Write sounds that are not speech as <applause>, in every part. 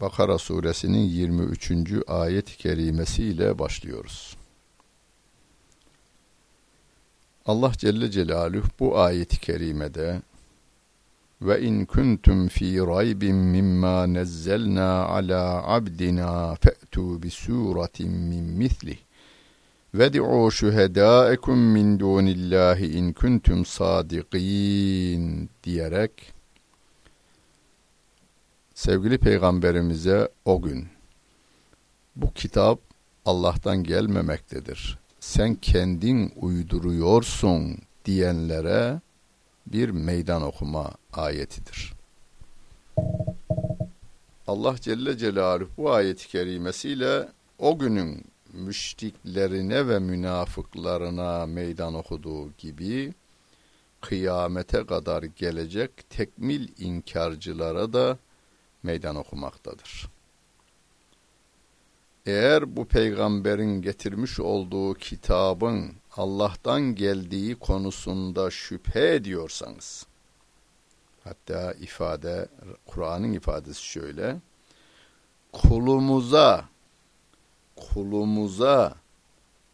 Bakara suresinin 23. ayet-i kerimesiyle başlıyoruz. Allah Celle Celaluhu bu ayet-i kerimede ve in kuntum fi raybin mimma nazzalna ala abdina fa'tu bi suratin min mislih Ved'u şuhedâekum min dunillahi in kuntum sadiqin diyerek sevgili peygamberimize o gün bu kitap Allah'tan gelmemektedir. Sen kendin uyduruyorsun diyenlere bir meydan okuma ayetidir. Allah Celle Celaluhu bu ayeti kerimesiyle o günün müşriklerine ve münafıklarına meydan okuduğu gibi kıyamete kadar gelecek tekmil inkarcılara da meydan okumaktadır. Eğer bu peygamberin getirmiş olduğu kitabın Allah'tan geldiği konusunda şüphe ediyorsanız, hatta ifade, Kur'an'ın ifadesi şöyle, kulumuza, kulumuza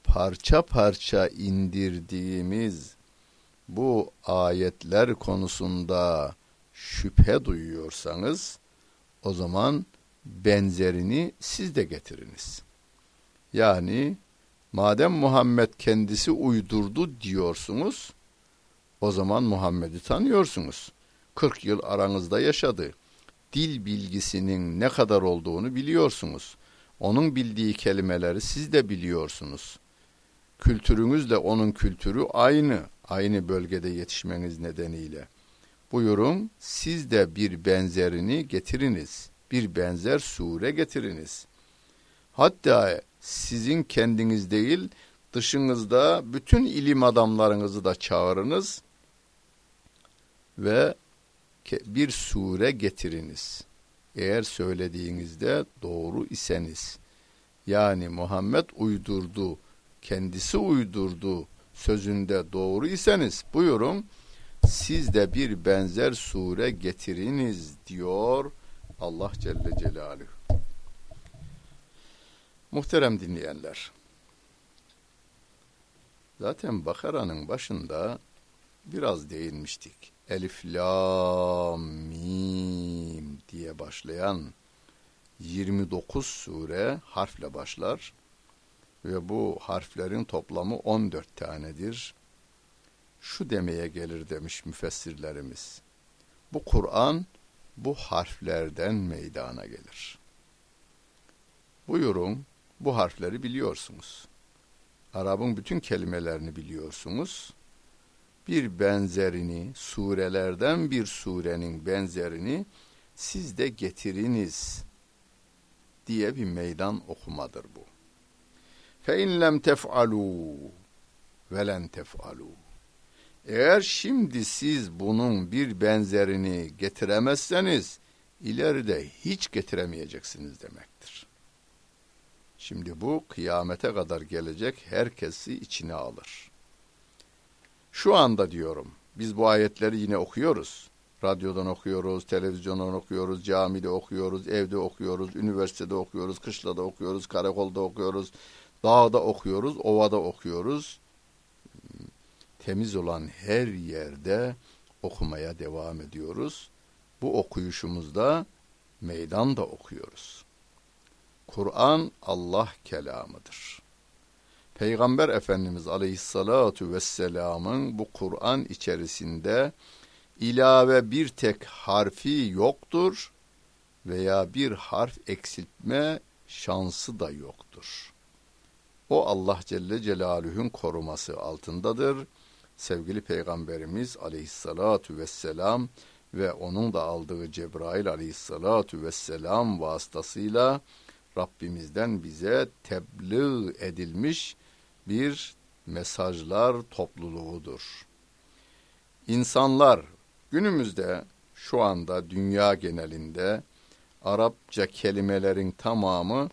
parça parça indirdiğimiz bu ayetler konusunda şüphe duyuyorsanız, o zaman benzerini siz de getiriniz. Yani madem Muhammed kendisi uydurdu diyorsunuz, o zaman Muhammed'i tanıyorsunuz. 40 yıl aranızda yaşadı. Dil bilgisinin ne kadar olduğunu biliyorsunuz. Onun bildiği kelimeleri siz de biliyorsunuz. Kültürünüzle onun kültürü aynı, aynı bölgede yetişmeniz nedeniyle. Buyurun siz de bir benzerini getiriniz. Bir benzer sure getiriniz. Hatta sizin kendiniz değil dışınızda bütün ilim adamlarınızı da çağırınız ve bir sure getiriniz. Eğer söylediğinizde doğru iseniz. Yani Muhammed uydurdu, kendisi uydurdu sözünde doğru iseniz buyurun siz de bir benzer sure getiriniz diyor Allah Celle Celaluhu. Muhterem dinleyenler, zaten Bakara'nın başında biraz değinmiştik. Elif, Lam, Mim diye başlayan 29 sure harfle başlar ve bu harflerin toplamı 14 tanedir şu demeye gelir demiş müfessirlerimiz. Bu Kur'an bu harflerden meydana gelir. Buyurun bu harfleri biliyorsunuz. Arap'ın bütün kelimelerini biliyorsunuz. Bir benzerini, surelerden bir surenin benzerini siz de getiriniz diye bir meydan okumadır bu. Lem tef'alu ve len tef'alu eğer şimdi siz bunun bir benzerini getiremezseniz ileride hiç getiremeyeceksiniz demektir. Şimdi bu kıyamete kadar gelecek herkesi içine alır. Şu anda diyorum biz bu ayetleri yine okuyoruz. Radyodan okuyoruz, televizyondan okuyoruz, camide okuyoruz, evde okuyoruz, üniversitede okuyoruz, kışlada okuyoruz, karakolda okuyoruz, dağda okuyoruz, ovada okuyoruz temiz olan her yerde okumaya devam ediyoruz. Bu okuyuşumuzda meydan da okuyoruz. Kur'an Allah kelamıdır. Peygamber Efendimiz Aleyhissalatu vesselamın bu Kur'an içerisinde ilave bir tek harfi yoktur veya bir harf eksiltme şansı da yoktur. O Allah Celle Celaluhu'nun koruması altındadır sevgili Peygamberimiz aleyhissalatu vesselam ve onun da aldığı Cebrail aleyhissalatu vesselam vasıtasıyla Rabbimizden bize tebliğ edilmiş bir mesajlar topluluğudur. İnsanlar günümüzde şu anda dünya genelinde Arapça kelimelerin tamamı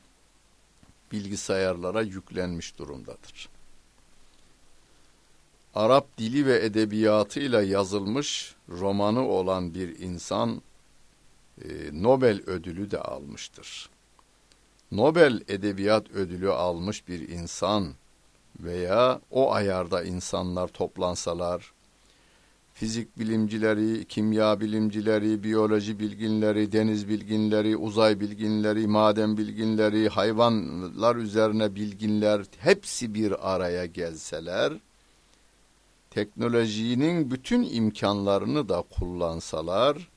bilgisayarlara yüklenmiş durumdadır. Arap dili ve edebiyatıyla yazılmış romanı olan bir insan e, Nobel ödülü de almıştır. Nobel Edebiyat Ödülü almış bir insan veya o ayarda insanlar toplansalar, fizik bilimcileri, kimya bilimcileri, biyoloji bilginleri, deniz bilginleri, uzay bilginleri, maden bilginleri, hayvanlar üzerine bilginler hepsi bir araya gelseler, teknolojinin bütün imkanlarını da kullansalar,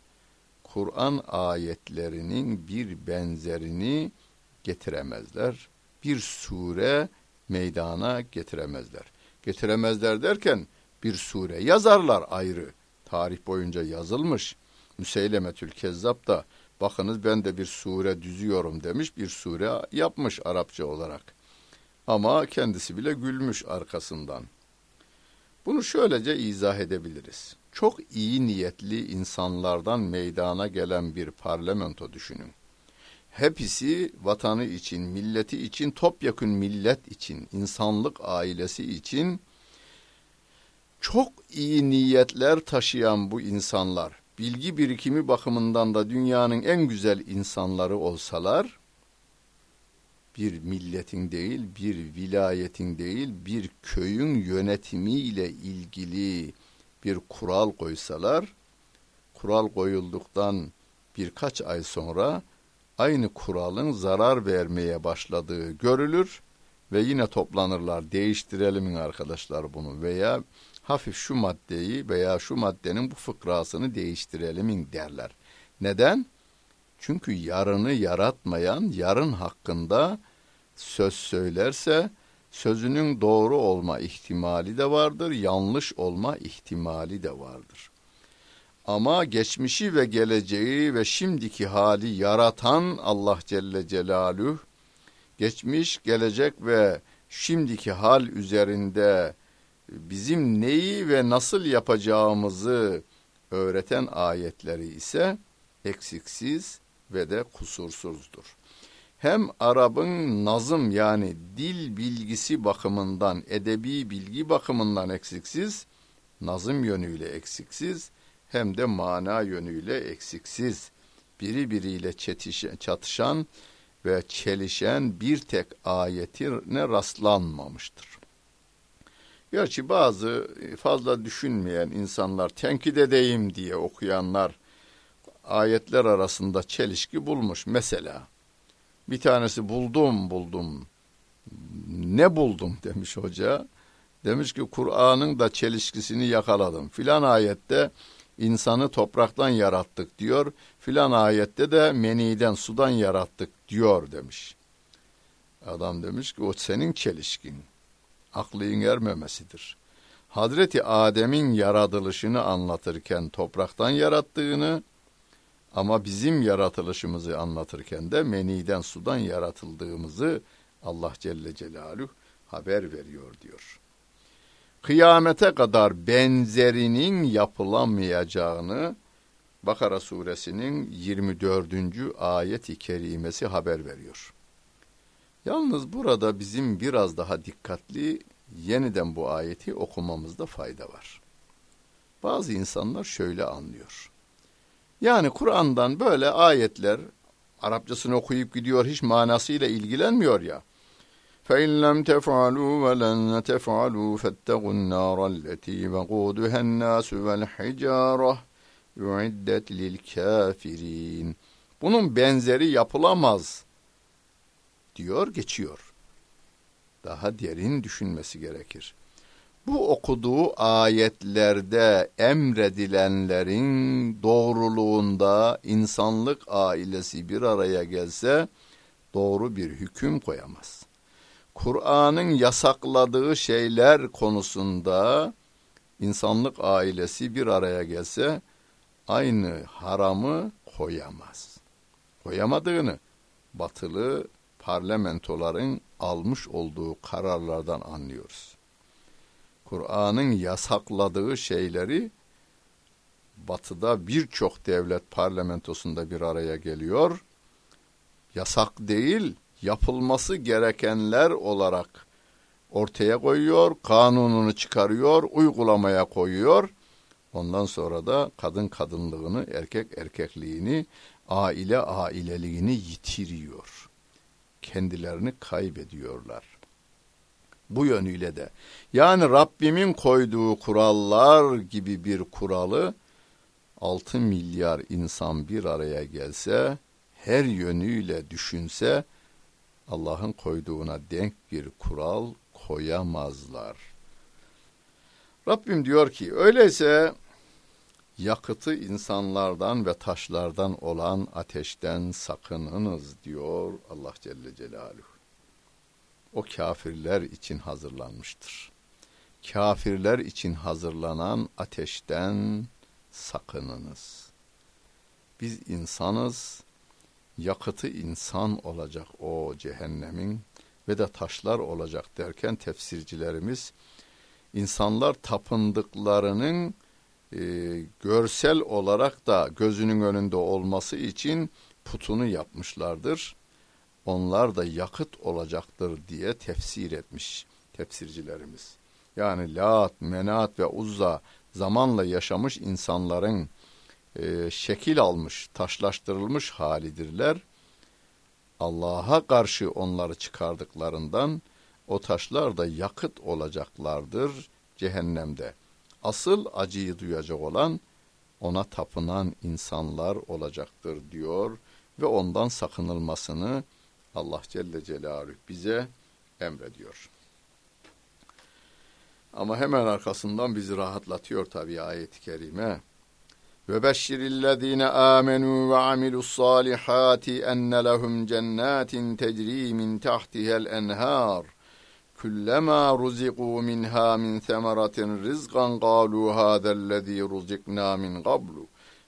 Kur'an ayetlerinin bir benzerini getiremezler. Bir sure meydana getiremezler. Getiremezler derken bir sure yazarlar ayrı. Tarih boyunca yazılmış. Müseylemetül Kezzab da bakınız ben de bir sure düzüyorum demiş bir sure yapmış Arapça olarak. Ama kendisi bile gülmüş arkasından. Bunu şöylece izah edebiliriz. Çok iyi niyetli insanlardan meydana gelen bir parlamento düşünün. Hepsi vatanı için, milleti için, topyekun millet için, insanlık ailesi için çok iyi niyetler taşıyan bu insanlar, bilgi birikimi bakımından da dünyanın en güzel insanları olsalar, bir milletin değil, bir vilayetin değil, bir köyün yönetimiyle ilgili bir kural koysalar, kural koyulduktan birkaç ay sonra aynı kuralın zarar vermeye başladığı görülür ve yine toplanırlar. Değiştirelim arkadaşlar bunu veya hafif şu maddeyi veya şu maddenin bu fıkrasını değiştirelim derler. Neden? Çünkü yarını yaratmayan yarın hakkında söz söylerse sözünün doğru olma ihtimali de vardır, yanlış olma ihtimali de vardır. Ama geçmişi ve geleceği ve şimdiki hali yaratan Allah Celle Celaluhu, geçmiş, gelecek ve şimdiki hal üzerinde bizim neyi ve nasıl yapacağımızı öğreten ayetleri ise eksiksiz ve de kusursuzdur. Hem Arap'ın nazım yani dil bilgisi bakımından, edebi bilgi bakımından eksiksiz, nazım yönüyle eksiksiz, hem de mana yönüyle eksiksiz, biri biriyle çatışan ve çelişen bir tek ayetine rastlanmamıştır. Gerçi bazı fazla düşünmeyen insanlar, tenkit edeyim diye okuyanlar, ayetler arasında çelişki bulmuş. Mesela bir tanesi buldum buldum. Ne buldum <laughs> demiş hoca. Demiş ki Kur'an'ın da çelişkisini yakaladım. Filan ayette insanı topraktan yarattık diyor. Filan ayette de meniden sudan yarattık diyor demiş. Adam demiş ki o senin çelişkin. Aklın ermemesidir. Hazreti Adem'in yaratılışını anlatırken topraktan yarattığını ama bizim yaratılışımızı anlatırken de meniden sudan yaratıldığımızı Allah Celle Celaluhu haber veriyor diyor kıyamete kadar benzerinin yapılamayacağını Bakara suresinin 24. ayet-i kerimesi haber veriyor. Yalnız burada bizim biraz daha dikkatli yeniden bu ayeti okumamızda fayda var. Bazı insanlar şöyle anlıyor. Yani Kur'an'dan böyle ayetler Arapçasını okuyup gidiyor hiç manasıyla ilgilenmiyor ya. فإن لم تفعلوا ولن تفعلوا فاتقوا النار التي وقودها الناس والحجارة يعدت للكافرين Bunun benzeri yapılamaz diyor geçiyor. Daha derin düşünmesi gerekir. Bu okuduğu ayetlerde emredilenlerin doğruluğunda insanlık ailesi bir araya gelse doğru bir hüküm koyamaz. Kur'an'ın yasakladığı şeyler konusunda insanlık ailesi bir araya gelse aynı haramı koyamaz. Koyamadığını batılı parlamentoların almış olduğu kararlardan anlıyoruz. Kur'an'ın yasakladığı şeyleri batıda birçok devlet parlamentosunda bir araya geliyor. Yasak değil, yapılması gerekenler olarak ortaya koyuyor, kanununu çıkarıyor, uygulamaya koyuyor. Ondan sonra da kadın kadınlığını, erkek erkekliğini, aile aileliğini yitiriyor. Kendilerini kaybediyorlar. Bu yönüyle de yani Rabbimin koyduğu kurallar gibi bir kuralı 6 milyar insan bir araya gelse, her yönüyle düşünse Allah'ın koyduğuna denk bir kural koyamazlar. Rabbim diyor ki öyleyse yakıtı insanlardan ve taşlardan olan ateşten sakınınız diyor Allah Celle Celaluhu. O kafirler için hazırlanmıştır. Kafirler için hazırlanan ateşten sakınınız. Biz insanız, yakıtı insan olacak o cehennemin ve de taşlar olacak derken tefsircilerimiz insanlar tapındıklarının e, görsel olarak da gözünün önünde olması için putunu yapmışlardır. Onlar da yakıt olacaktır diye tefsir etmiş tefsircilerimiz. Yani Lat, Menat ve Uzza zamanla yaşamış insanların e, şekil almış, taşlaştırılmış halidirler. Allah'a karşı onları çıkardıklarından o taşlar da yakıt olacaklardır cehennemde. Asıl acıyı duyacak olan ona tapınan insanlar olacaktır diyor ve ondan sakınılmasını Allah Celle Celaluhu bize emrediyor. Ama hemen arkasından bizi rahatlatıyor tabii ayet-i kerime. Ve beşşirillezine amenu ve amilus salihati enne lehum cennetin tecri min tahtihel enhar. Kullama ruziqu minha min semeratin rizqan qalu hadellezî ruzikna min qablu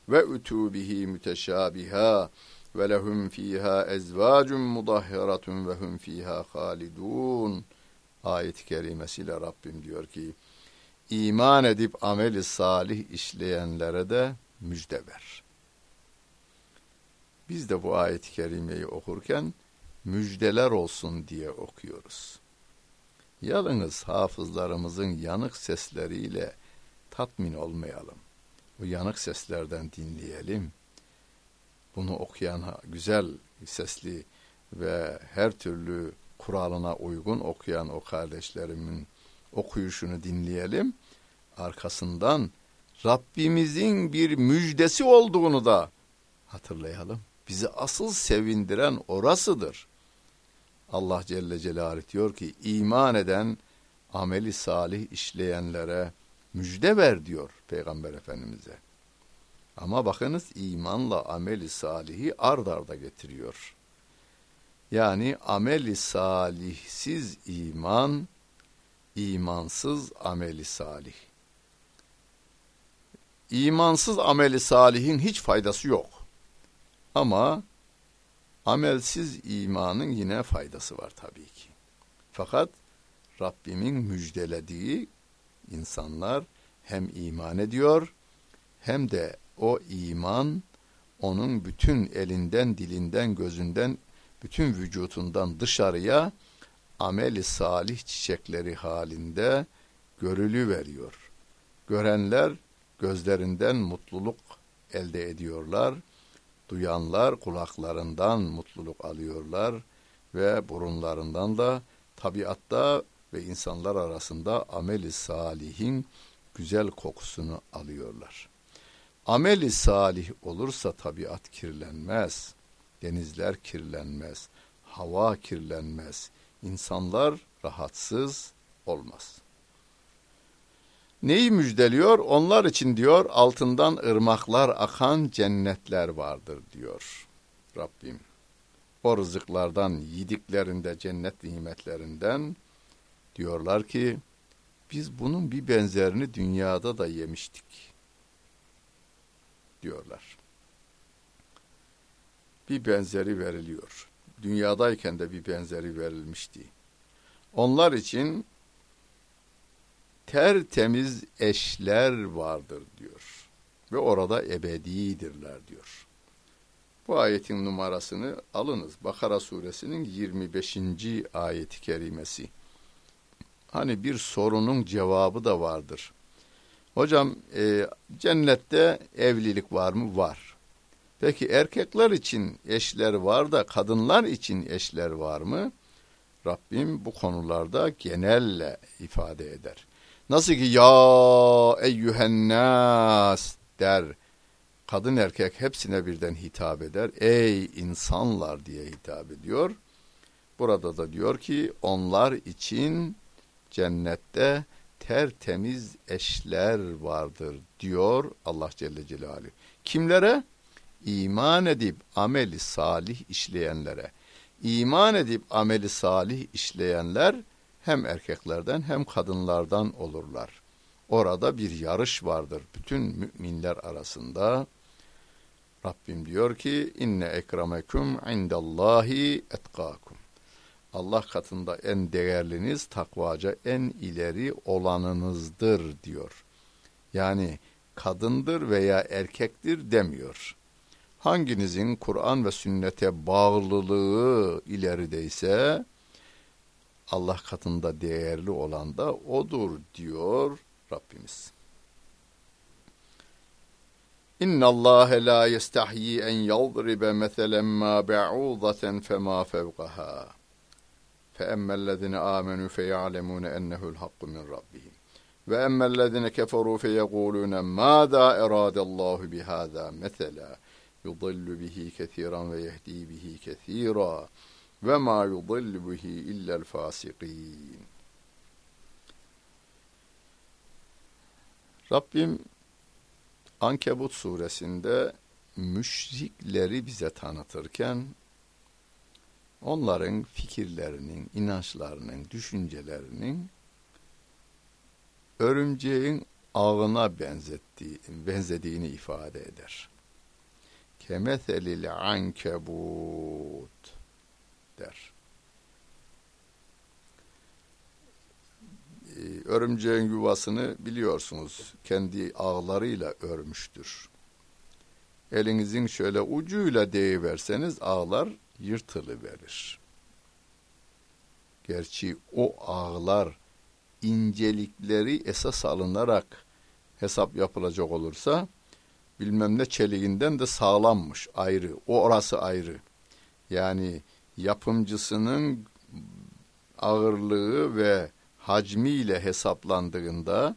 ve utu bihi müteşabiha ve lehum fiha ezvacun mudahhiratun ve hum fiha halidun.'' ayet-i kerimesiyle Rabbim diyor ki iman edip ameli salih işleyenlere de müjde ver. Biz de bu ayet-i kerimeyi okurken müjdeler olsun diye okuyoruz. Yalnız hafızlarımızın yanık sesleriyle tatmin olmayalım. Bu yanık seslerden dinleyelim. Bunu okuyan güzel sesli ve her türlü kuralına uygun okuyan o kardeşlerimin okuyuşunu dinleyelim. Arkasından Rabbimizin bir müjdesi olduğunu da hatırlayalım. Bizi asıl sevindiren orasıdır. Allah Celle Celaluhu diyor ki iman eden ameli salih işleyenlere müjde ver diyor Peygamber Efendimiz'e. Ama bakınız imanla ameli salihi ard arda getiriyor. Yani ameli salihsiz iman, imansız ameli salih. İmansız ameli salihin hiç faydası yok. Ama amelsiz imanın yine faydası var tabii ki. Fakat Rabbimin müjdelediği insanlar hem iman ediyor hem de o iman onun bütün elinden, dilinden, gözünden bütün vücutundan dışarıya ameli salih çiçekleri halinde görülü veriyor. Görenler gözlerinden mutluluk elde ediyorlar. Duyanlar kulaklarından mutluluk alıyorlar ve burunlarından da tabiatta ve insanlar arasında ameli salihin güzel kokusunu alıyorlar. Ameli salih olursa tabiat kirlenmez denizler kirlenmez, hava kirlenmez, insanlar rahatsız olmaz. Neyi müjdeliyor? Onlar için diyor altından ırmaklar akan cennetler vardır diyor Rabbim. O rızıklardan yediklerinde cennet nimetlerinden diyorlar ki biz bunun bir benzerini dünyada da yemiştik diyorlar bir benzeri veriliyor. dünyadayken de bir benzeri verilmişti. Onlar için tertemiz eşler vardır diyor. Ve orada ebedidirler diyor. Bu ayetin numarasını alınız. Bakara suresinin 25. ayeti kerimesi. Hani bir sorunun cevabı da vardır. Hocam e, cennette evlilik var mı? Var. Peki erkekler için eşler var da kadınlar için eşler var mı? Rabbim bu konularda genelle ifade eder. Nasıl ki ya eyyühennas der. Kadın erkek hepsine birden hitap eder. Ey insanlar diye hitap ediyor. Burada da diyor ki onlar için cennette tertemiz eşler vardır diyor Allah Celle Celaluhu. Kimlere? İman edip ameli salih işleyenlere. İman edip ameli salih işleyenler hem erkeklerden hem kadınlardan olurlar. Orada bir yarış vardır bütün müminler arasında. Rabbim diyor ki inne ekrameküm indallahi etkakum. Allah katında en değerliniz takvaca en ileri olanınızdır diyor. Yani kadındır veya erkektir demiyor. Hanginizin Kur'an ve sünnete bağlılığı ilerideyse Allah katında değerli olan da odur diyor Rabbimiz. İnna Allah la yestahyi en yadribe meselen ma ba'udaten fema fevqaha. فَأَمَّا الَّذِينَ آمَنُوا فَيَعْلَمُونَ أَنَّهُ الْحَقُّ مِنْ رَبِّهِمْ وَأَمَّا الَّذِينَ كَفَرُوا فَيَقُولُونَ مَاذَا أَرَادَ اللَّهُ بِهَذَا مَثَلًا يُضِلُّ بِهِ كَثِيرًا وَيَهْدِي بِهِ كَثِيرًا وَمَا يُضِلُّ بِهِ إِلَّا الْفَاسِقِينَ Rabbim Ankebut suresinde müşrikleri bize tanıtırken onların fikirlerinin, inançlarının, düşüncelerinin örümceğin ağına benzettiği, benzediğini ifade eder. Kemethelil ankebut der. Ee, örümceğin yuvasını biliyorsunuz kendi ağlarıyla örmüştür. Elinizin şöyle ucuyla deyiverseniz ağlar yırtılı verir. Gerçi o ağlar incelikleri esas alınarak hesap yapılacak olursa bilmem ne çeliğinden de sağlanmış ayrı. O orası ayrı. Yani yapımcısının ağırlığı ve hacmiyle hesaplandığında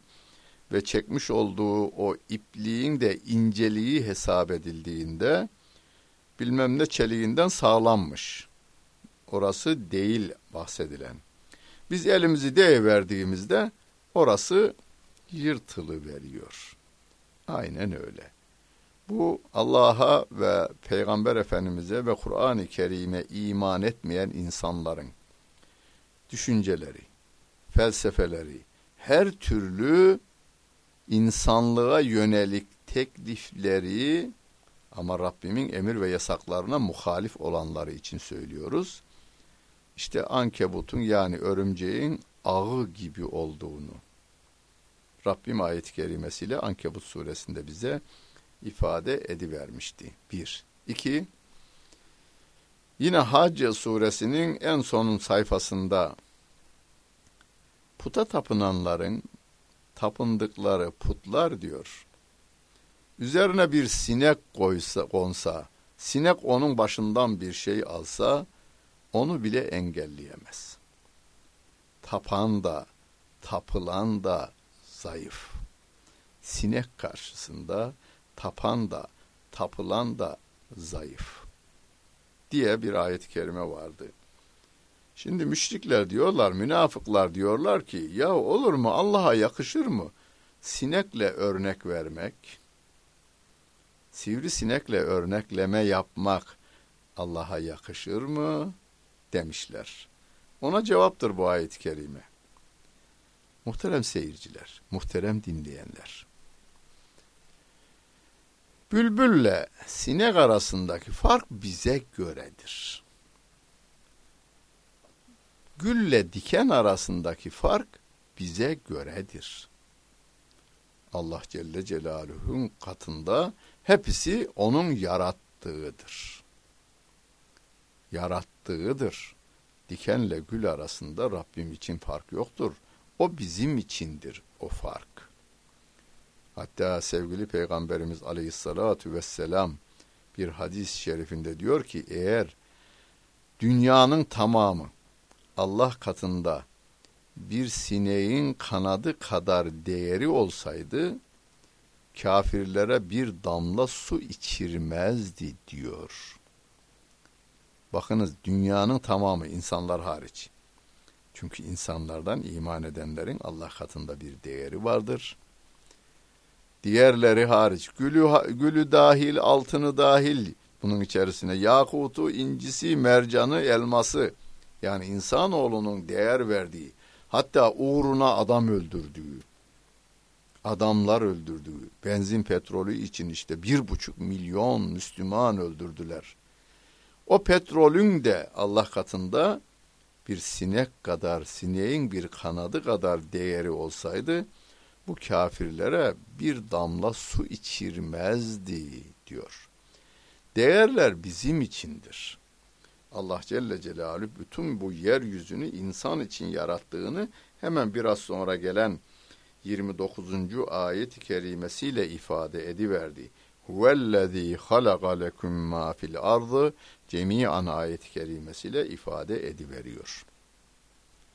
ve çekmiş olduğu o ipliğin de inceliği hesap edildiğinde bilmem ne çeliğinden sağlanmış. Orası değil bahsedilen. Biz elimizi verdiğimizde orası yırtılı veriyor. Aynen öyle. Bu Allah'a ve Peygamber Efendimiz'e ve Kur'an-ı Kerim'e iman etmeyen insanların düşünceleri, felsefeleri, her türlü insanlığa yönelik teklifleri ama Rabbimin emir ve yasaklarına muhalif olanları için söylüyoruz. İşte ankebutun yani örümceğin ağı gibi olduğunu Rabbim ayet-i kerimesiyle Ankebut suresinde bize ifade edivermişti. Bir. İki, yine Hac suresinin en sonun sayfasında puta tapınanların tapındıkları putlar diyor üzerine bir sinek koysa, konsa, sinek onun başından bir şey alsa, onu bile engelleyemez. Tapan da, tapılan da zayıf. Sinek karşısında tapan da, tapılan da zayıf. Diye bir ayet-i kerime vardı. Şimdi müşrikler diyorlar, münafıklar diyorlar ki, ya olur mu Allah'a yakışır mı? Sinekle örnek vermek, sivrisinekle örnekleme yapmak Allah'a yakışır mı demişler. Ona cevaptır bu ayet-i kerime. Muhterem seyirciler, muhterem dinleyenler. Bülbülle sinek arasındaki fark bize göredir. gülle diken arasındaki fark bize göredir. Allah Celle Celaluhu'nun katında hepsi onun yarattığıdır. Yarattığıdır. Dikenle gül arasında Rabbim için fark yoktur. O bizim içindir o fark. Hatta sevgili Peygamberimiz Aleyhisselatü Vesselam bir hadis-i şerifinde diyor ki eğer dünyanın tamamı Allah katında bir sineğin kanadı kadar değeri olsaydı kafirlere bir damla su içirmezdi diyor. Bakınız dünyanın tamamı insanlar hariç. Çünkü insanlardan iman edenlerin Allah katında bir değeri vardır. Diğerleri hariç gülü, gülü dahil, altını dahil bunun içerisine yakutu, incisi, mercanı, elması yani insanoğlunun değer verdiği hatta uğruna adam öldürdüğü adamlar öldürdüğü benzin petrolü için işte bir buçuk milyon Müslüman öldürdüler. O petrolün de Allah katında bir sinek kadar, sineğin bir kanadı kadar değeri olsaydı bu kafirlere bir damla su içirmezdi diyor. Değerler bizim içindir. Allah Celle Celaluhu bütün bu yeryüzünü insan için yarattığını hemen biraz sonra gelen 29. ayet-i kerimesiyle ifade ediverdi. Huvellezî halaka lekum mâ fil ardı cemiyan ayet-i kerimesiyle ifade ediveriyor.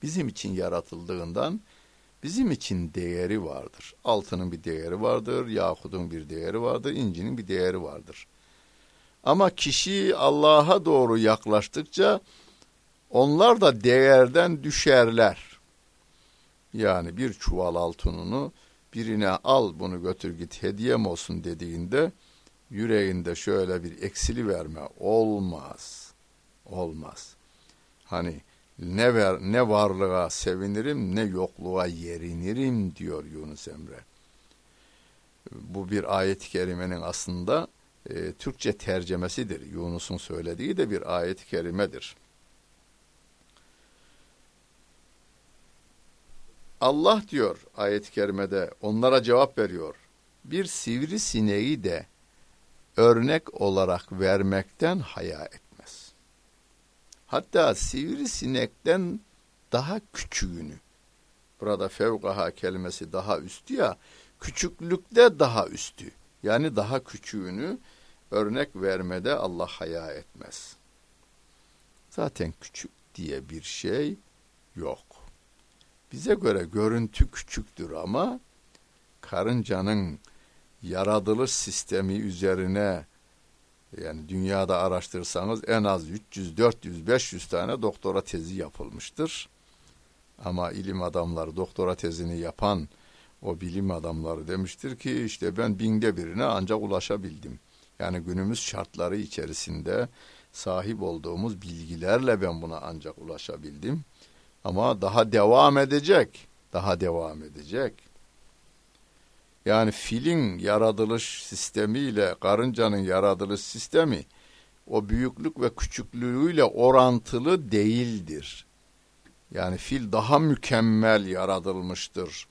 Bizim için yaratıldığından bizim için değeri vardır. Altının bir değeri vardır, yakudun bir değeri vardır, incinin bir değeri vardır. Ama kişi Allah'a doğru yaklaştıkça onlar da değerden düşerler. Yani bir çuval altınını birine al bunu götür git hediyem olsun dediğinde yüreğinde şöyle bir eksili verme olmaz. Olmaz. Hani ne ver ne varlığa sevinirim ne yokluğa yerinirim diyor Yunus Emre. Bu bir ayet-i kerimenin aslında e, Türkçe tercemesidir. Yunus'un söylediği de bir ayet-i kerimedir. Allah diyor ayet-i kerimede onlara cevap veriyor. Bir sivri sineği de örnek olarak vermekten haya etmez. Hatta sivri sinekten daha küçüğünü, burada fevkaha kelimesi daha üstü ya, küçüklükte daha üstü, yani daha küçüğünü örnek vermede Allah haya etmez. Zaten küçük diye bir şey yok. Bize göre görüntü küçüktür ama karıncanın yaratılış sistemi üzerine yani dünyada araştırsanız en az 300, 400, 500 tane doktora tezi yapılmıştır. Ama ilim adamları doktora tezini yapan o bilim adamları demiştir ki işte ben binde birine ancak ulaşabildim. Yani günümüz şartları içerisinde sahip olduğumuz bilgilerle ben buna ancak ulaşabildim. Ama daha devam edecek. Daha devam edecek. Yani filin yaratılış sistemiyle karıncanın yaratılış sistemi o büyüklük ve küçüklüğüyle orantılı değildir. Yani fil daha mükemmel yaratılmıştır.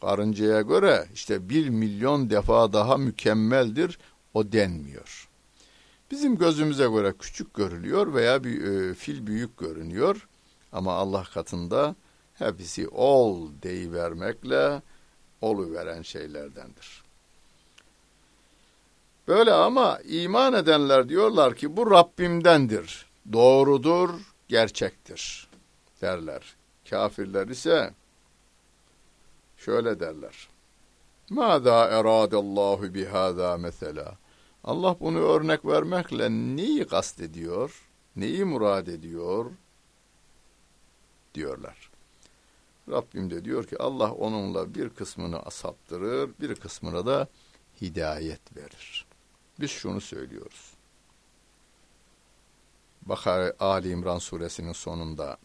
Karıncaya göre işte bir milyon defa daha mükemmeldir o denmiyor. Bizim gözümüze göre küçük görülüyor veya bir e, fil büyük görünüyor ama Allah katında hepsi ol deyivermekle veren şeylerdendir. Böyle ama iman edenler diyorlar ki bu Rabbimdendir, doğrudur, gerçektir derler. Kafirler ise şöyle derler. Mâzâ eradallahu bihâzâ mesela. Allah bunu örnek vermekle neyi kastediyor, neyi murad ediyor diyorlar. Rabbim de diyor ki Allah onunla bir kısmını asaptırır, bir kısmına da hidayet verir. Biz şunu söylüyoruz. Bakar Ali İmran suresinin sonunda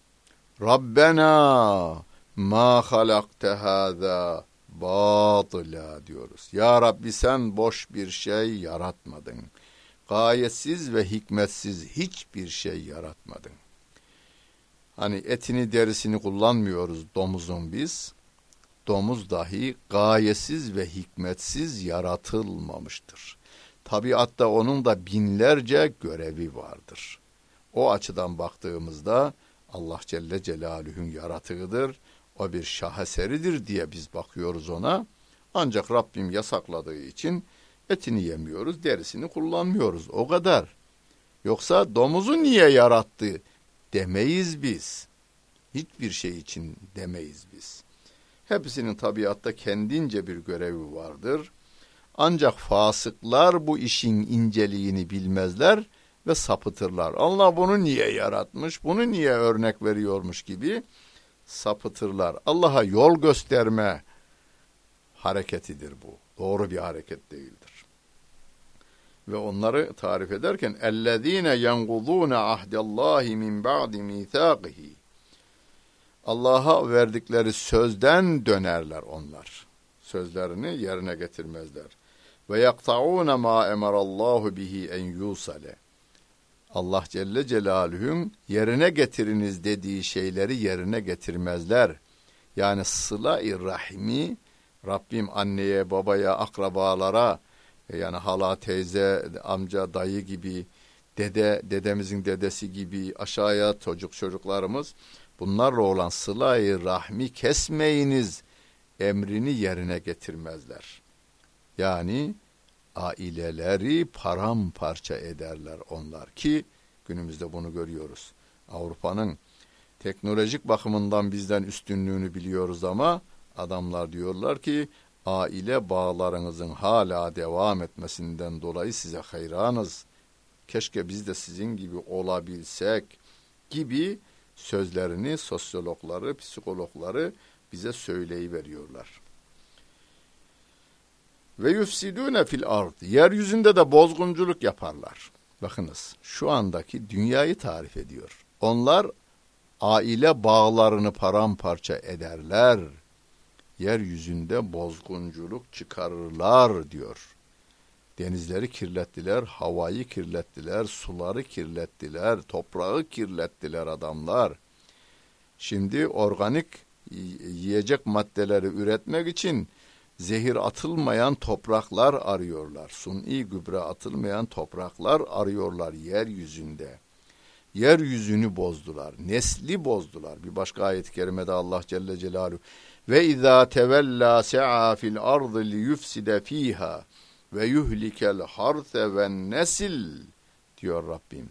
Rabbena ma halakte hâzâ batıla diyoruz. Ya Rabbi sen boş bir şey yaratmadın. Gayetsiz ve hikmetsiz hiçbir şey yaratmadın. Hani etini derisini kullanmıyoruz domuzun biz. Domuz dahi gayesiz ve hikmetsiz yaratılmamıştır. Tabiatta onun da binlerce görevi vardır. O açıdan baktığımızda Allah Celle Celaluhu'nun yaratığıdır. O bir şaheseridir diye biz bakıyoruz ona. Ancak Rabbim yasakladığı için etini yemiyoruz, derisini kullanmıyoruz. O kadar. Yoksa domuzu niye yarattı demeyiz biz. Hiçbir şey için demeyiz biz. Hepsinin tabiatta kendince bir görevi vardır. Ancak fasıklar bu işin inceliğini bilmezler ve sapıtırlar. Allah bunu niye yaratmış, bunu niye örnek veriyormuş gibi sapıtırlar. Allah'a yol gösterme hareketidir bu. Doğru bir hareket değildir. Ve onları tarif ederken ellezine yenqudun ahdallahi min ba'di mithaqihi Allah'a verdikleri sözden dönerler onlar. Sözlerini yerine getirmezler. Ve yakta'un ma emarallahu bihi en yusale. Allah Celle Celaluhu'nun yerine getiriniz dediği şeyleri yerine getirmezler. Yani sıla-i rahimi Rabbim anneye, babaya, akrabalara yani hala, teyze, amca, dayı gibi, dede, dedemizin dedesi gibi aşağıya çocuk çocuklarımız bunlarla olan sıla-i rahmi kesmeyiniz emrini yerine getirmezler. Yani aileleri paramparça ederler onlar ki günümüzde bunu görüyoruz. Avrupa'nın teknolojik bakımından bizden üstünlüğünü biliyoruz ama adamlar diyorlar ki aile bağlarınızın hala devam etmesinden dolayı size hayranız. Keşke biz de sizin gibi olabilsek gibi sözlerini sosyologları, psikologları bize söyleyiveriyorlar. Ve yufsidune fil ard. Yeryüzünde de bozgunculuk yaparlar. Bakınız şu andaki dünyayı tarif ediyor. Onlar aile bağlarını paramparça ederler. Yeryüzünde bozgunculuk çıkarırlar diyor. Denizleri kirlettiler, havayı kirlettiler, suları kirlettiler, toprağı kirlettiler adamlar. Şimdi organik yiyecek maddeleri üretmek için zehir atılmayan topraklar arıyorlar. Suni gübre atılmayan topraklar arıyorlar yeryüzünde. Yeryüzünü bozdular, nesli bozdular. Bir başka ayet-i kerimede Allah Celle Celaluhu ve izâ tevellâ se'a fil ardı li yufside fîhâ ve yuhlikel harse ve nesil diyor Rabbim.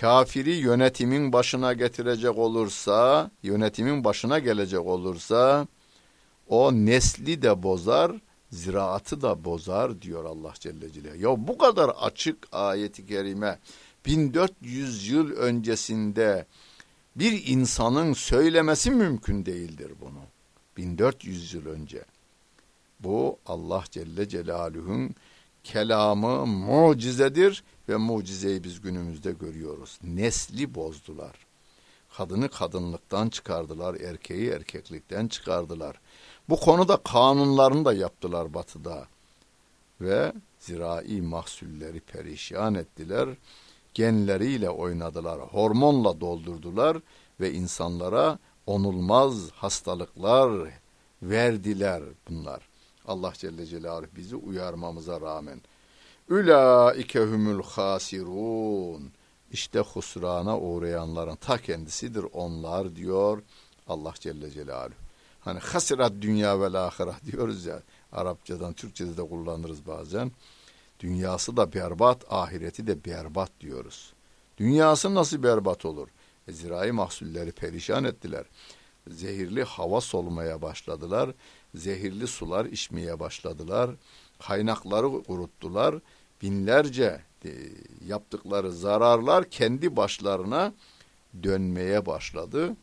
Kafiri yönetimin başına getirecek olursa, yönetimin başına gelecek olursa o nesli de bozar, ziraatı da bozar diyor Allah Celle Celaluhu. Ya bu kadar açık ayeti kerime 1400 yıl öncesinde bir insanın söylemesi mümkün değildir bunu. 1400 yıl önce. Bu Allah Celle Celaluhu'nun kelamı mucizedir ve mucizeyi biz günümüzde görüyoruz. Nesli bozdular. Kadını kadınlıktan çıkardılar, erkeği erkeklikten çıkardılar. Bu konuda kanunlarını da yaptılar batıda. Ve zirai mahsulleri perişan ettiler. Genleriyle oynadılar, hormonla doldurdular ve insanlara onulmaz hastalıklar verdiler bunlar. Allah Celle Celaluhu bizi uyarmamıza rağmen. Ülaike humul hasirun. İşte husrana uğrayanların ta kendisidir onlar diyor Allah Celle Celaluhu. Hani hasirat dünya ve ahiret diyoruz ya. Arapçadan Türkçede de kullanırız bazen. Dünyası da berbat, ahireti de berbat diyoruz. Dünyası nasıl berbat olur? E, zirai mahsulleri perişan ettiler. Zehirli hava solmaya başladılar. Zehirli sular içmeye başladılar. Kaynakları kuruttular. Binlerce e, yaptıkları zararlar kendi başlarına dönmeye başladı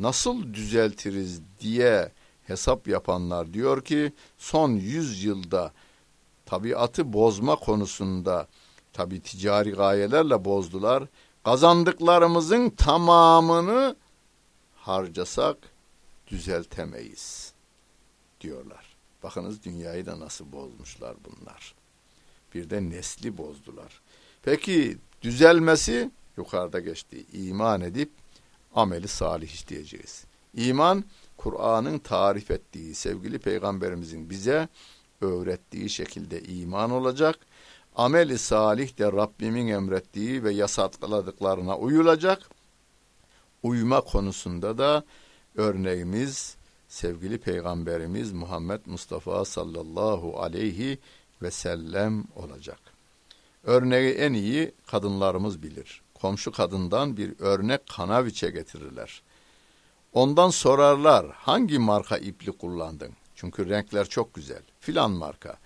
nasıl düzeltiriz diye hesap yapanlar diyor ki son 100 yılda tabiatı bozma konusunda tabi ticari gayelerle bozdular. Kazandıklarımızın tamamını harcasak düzeltemeyiz diyorlar. Bakınız dünyayı da nasıl bozmuşlar bunlar. Bir de nesli bozdular. Peki düzelmesi yukarıda geçti. İman edip ameli salih işleyeceğiz. İman, Kur'an'ın tarif ettiği, sevgili peygamberimizin bize öğrettiği şekilde iman olacak. Ameli salih de Rabbimin emrettiği ve yasakladıklarına uyulacak. Uyuma konusunda da örneğimiz sevgili peygamberimiz Muhammed Mustafa sallallahu aleyhi ve sellem olacak. Örneği en iyi kadınlarımız bilir. Komşu kadından bir örnek kanaviçe getirirler. Ondan sorarlar hangi marka ipli kullandın? Çünkü renkler çok güzel. Filan marka.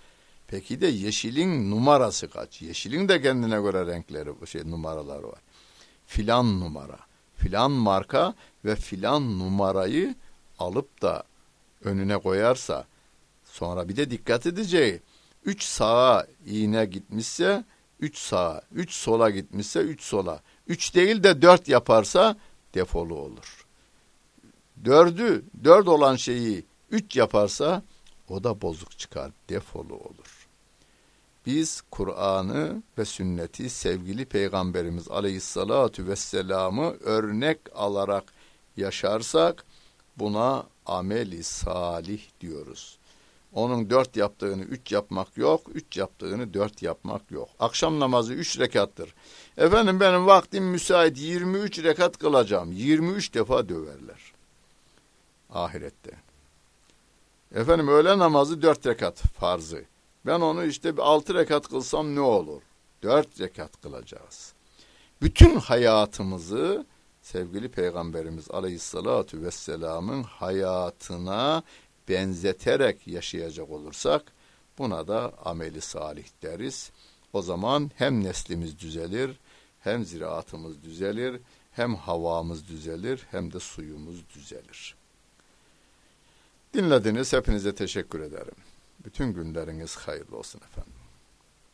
Peki de yeşilin numarası kaç? Yeşilin de kendine göre renkleri, şey numaraları var. Filan numara, filan marka ve filan numarayı alıp da önüne koyarsa sonra bir de dikkat edeceği üç sağa iğne gitmişse üç sağa, üç sola gitmişse üç sola, üç değil de dört yaparsa defolu olur. Dördü, dört olan şeyi üç yaparsa o da bozuk çıkar, defolu olur. Biz Kur'an'ı ve sünneti sevgili Peygamberimiz aleyhissalatu vesselam'ı örnek alarak yaşarsak buna ameli salih diyoruz. Onun dört yaptığını üç yapmak yok, üç yaptığını dört yapmak yok. Akşam namazı üç rekattır. Efendim benim vaktim müsait 23 rekat kılacağım. 23 defa döverler. Ahirette. Efendim öğle namazı dört rekat farzı. Ben onu işte altı rekat kılsam ne olur? Dört rekat kılacağız. Bütün hayatımızı sevgili Peygamberimiz Aleyhisselatü Vesselam'ın hayatına benzeterek yaşayacak olursak buna da ameli salih deriz. O zaman hem neslimiz düzelir, hem ziraatımız düzelir, hem havamız düzelir, hem de suyumuz düzelir. Dinlediniz, hepinize teşekkür ederim. Bütün günleriniz hayırlı olsun efendim.